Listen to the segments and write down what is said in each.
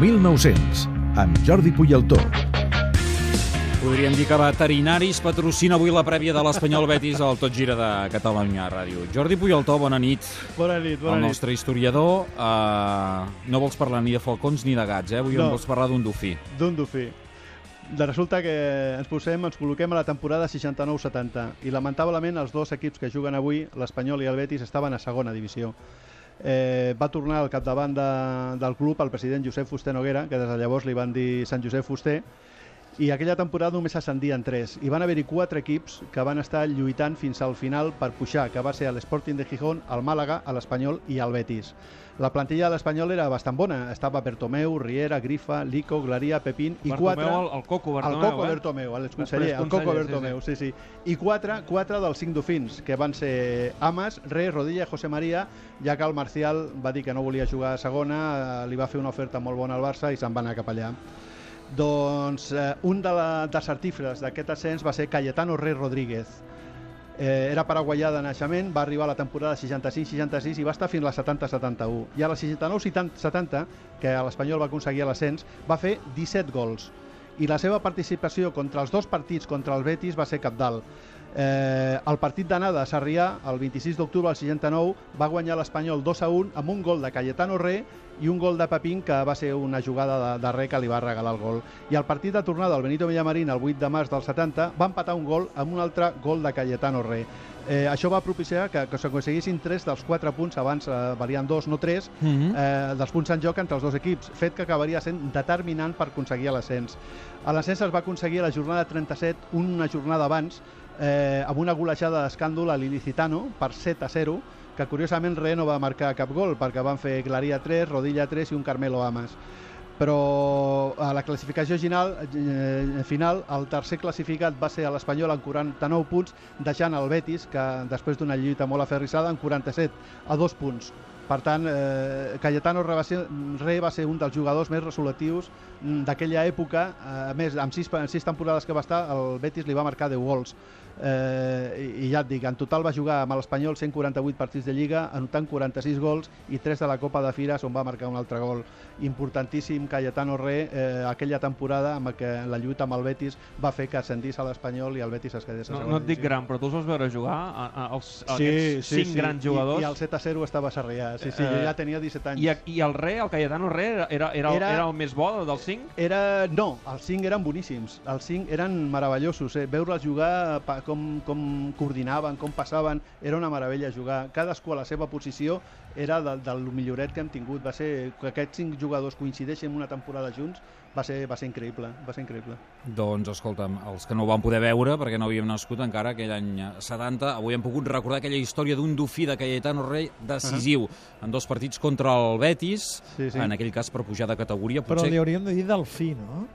1900, amb Jordi Puyaltó. Podríem dir que Veterinaris patrocina avui la prèvia de l'Espanyol Betis al Tot Gira de Catalunya Ràdio. Jordi Puyaltó, bona nit. Bona nit, bona el nit. nostre historiador. Uh, no vols parlar ni de falcons ni de gats, eh? Avui No. no. vols parlar d'un dofí. D'un dofí. De resulta que ens posem, ens col·loquem a la temporada 69-70 i lamentablement els dos equips que juguen avui, l'Espanyol i el Betis, estaven a segona divisió. Eh, va tornar al capdavant de, del club el president Josep Fuster Noguera, que des de llavors li van dir Sant Josep Fuster, i aquella temporada només s'ascendien tres. I van haver-hi quatre equips que van estar lluitant fins al final per pujar, que va ser l'Sporting de Gijón, el Màlaga, l'Espanyol i el Betis. La plantilla de l'Espanyol era bastant bona. Estava Bertomeu, Riera, Grifa, Lico, Glaria, Pepín i Bartomeu, quatre... el, el Coco El Bartomeu, Coco eh? Bertomeu, l'exconseller, el Coco Bertomeu, sí, sí. I quatre, quatre dels cinc dofins, que van ser Amas, Re, Rodilla i José María, ja que el Marcial va dir que no volia jugar a segona, eh, li va fer una oferta molt bona al Barça i se'n va anar cap allà. Doncs eh, un de la, dels artífres d'aquest ascens va ser Cayetano Rey Rodríguez. Eh, era paraguaià de naixement, va arribar a la temporada 65-66 i va estar fins a la 70-71. I a la 69-70, que l'Espanyol va aconseguir l'ascens, va fer 17 gols. I la seva participació contra els dos partits contra el Betis va ser capdalt. Eh, el partit d'anada a Sarrià, el 26 d'octubre del 69, va guanyar l'Espanyol 2 a 1 amb un gol de Cayetano Re i un gol de Pepín que va ser una jugada de, de Re que li va regalar el gol. I el partit de tornada al Benito Villamarín el 8 de març del 70 va empatar un gol amb un altre gol de Cayetano Re. Eh, això va propiciar que, que s'aconseguissin 3 dels 4 punts, abans eh, valien 2, no 3, Mm -hmm. eh, dels punts en joc entre els dos equips, fet que acabaria sent determinant per aconseguir l'ascens. A l'ascens es va aconseguir a la jornada 37, una jornada abans, eh, amb una golejada d'escàndol a l'Ilicitano per 7 a 0, que curiosament Re no va marcar cap gol, perquè van fer Glaria 3, Rodilla 3 i un Carmelo Amas. Però a la classificació final, eh, final el tercer classificat va ser l'Espanyol amb 49 punts, deixant el Betis, que després d'una lluita molt aferrissada, amb 47, a dos punts. Per tant, eh, Cayetano Re va, ser, Re va ser un dels jugadors més resolutius mm, d'aquella època. A més, amb sis, en sis temporades que va estar, el Betis li va marcar 10 gols. Eh, i, I ja et dic, en total va jugar amb l'Espanyol 148 partits de Lliga, anotant 46 gols i 3 de la Copa de Fires, on va marcar un altre gol. Importantíssim, Cayetano Re, eh, aquella temporada amb què la lluita amb el Betis va fer que ascendís a l'Espanyol i el Betis es quedés a No, segona no et dic gran, però tu els vas veure jugar a, a, als, a aquests cinc grans jugadors. I, I el 7 a 0 estava a Sarrià. Sí, sí, Eh, jo ja tenia 17 anys. I, I el Re, el Cayetano Re, era, era, era, Era- era el més bo dels cinc? Era... No, els cinc eren boníssims. Els cinc eren meravellosos. Eh? Veure'ls jugar, pa- com, com coordinaven, com passaven, era una meravella jugar. Cadascú a la seva posició era del, del milloret que hem tingut. Va ser que aquests cinc jugadors coincideixen una temporada junts, va ser, va ser increïble. Va ser increïble. Doncs, escolta'm, els que no ho van poder veure, perquè no havíem nascut encara aquell any eh, 70, avui hem pogut recordar aquella història d'un dofí de Cayetano Rey decisiu en dos partits contra el Betis, Sí, sí. en aquell cas per pujar de categoria. Però Potser... li hauríem de dir delfí, no?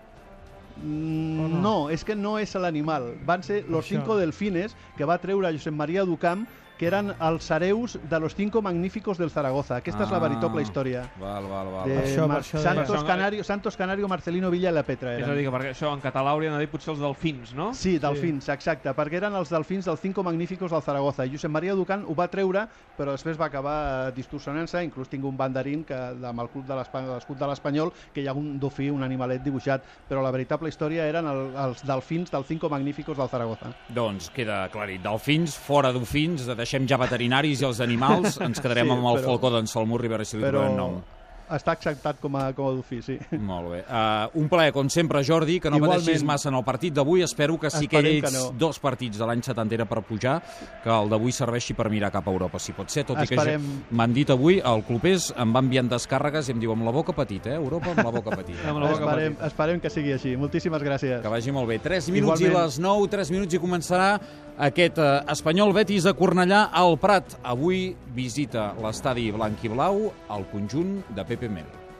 Mm, no? no? és que no és l'animal. Van ser los cinco delfines que va treure Josep Maria Ducamp que eren els hereus de los cinco magníficos del Zaragoza. Aquesta és la Ah. veritable història. Val, val, val. De això, Mar- això. Santos, Això- Canario, Santos Canario, Marcelino Villa i la Petra És eren. a dir, que perquè això en català haurien de dir potser els delfins, no? Sí, delfins, exacte, perquè eren els delfins dels Cinco Magníficos del Zaragoza. I Josep Maria Ducan ho va treure, però després va acabar eh, distorsionant-se, inclús tinc un banderín que, amb el club de l'Espanyol, l'escut de l'Espanyol, que hi ha un dofí, un animalet dibuixat, però la veritable història eren el, els delfins dels Cinco Magníficos del Zaragoza. Doncs queda aclarit. Delfins, fora dofins, deixem ja veterinaris i els animals, ens quedarem Sí, amb el però- falcó d'en Salmur Rivera si li Però trobem nom. està acceptat com a, com a dofí, sí. Molt bé. Uh, un plaer, com sempre, Jordi, que no Igualment. pateixis massa en el partit d'avui. Espero que sí que Esperem que aquells no. dos partits de l'any 70 era per pujar, que el d'avui serveixi per mirar cap a Europa, si pot ser. Tot i que Esperem. ja m'han dit avui, el clubers em va enviant descàrregues i em diu amb la boca petita, eh? Europa amb la boca petita. Amb la boca Esperem, petita. esperem que sigui així. Moltíssimes gràcies. Que vagi molt bé. 3 minuts i Igualment. les 9, 3 minuts i començarà aquest eh, Espanyol Betis a Cornellà al Prat. Avui visita l'estadi blanc i blau al conjunt de Pepe Mel.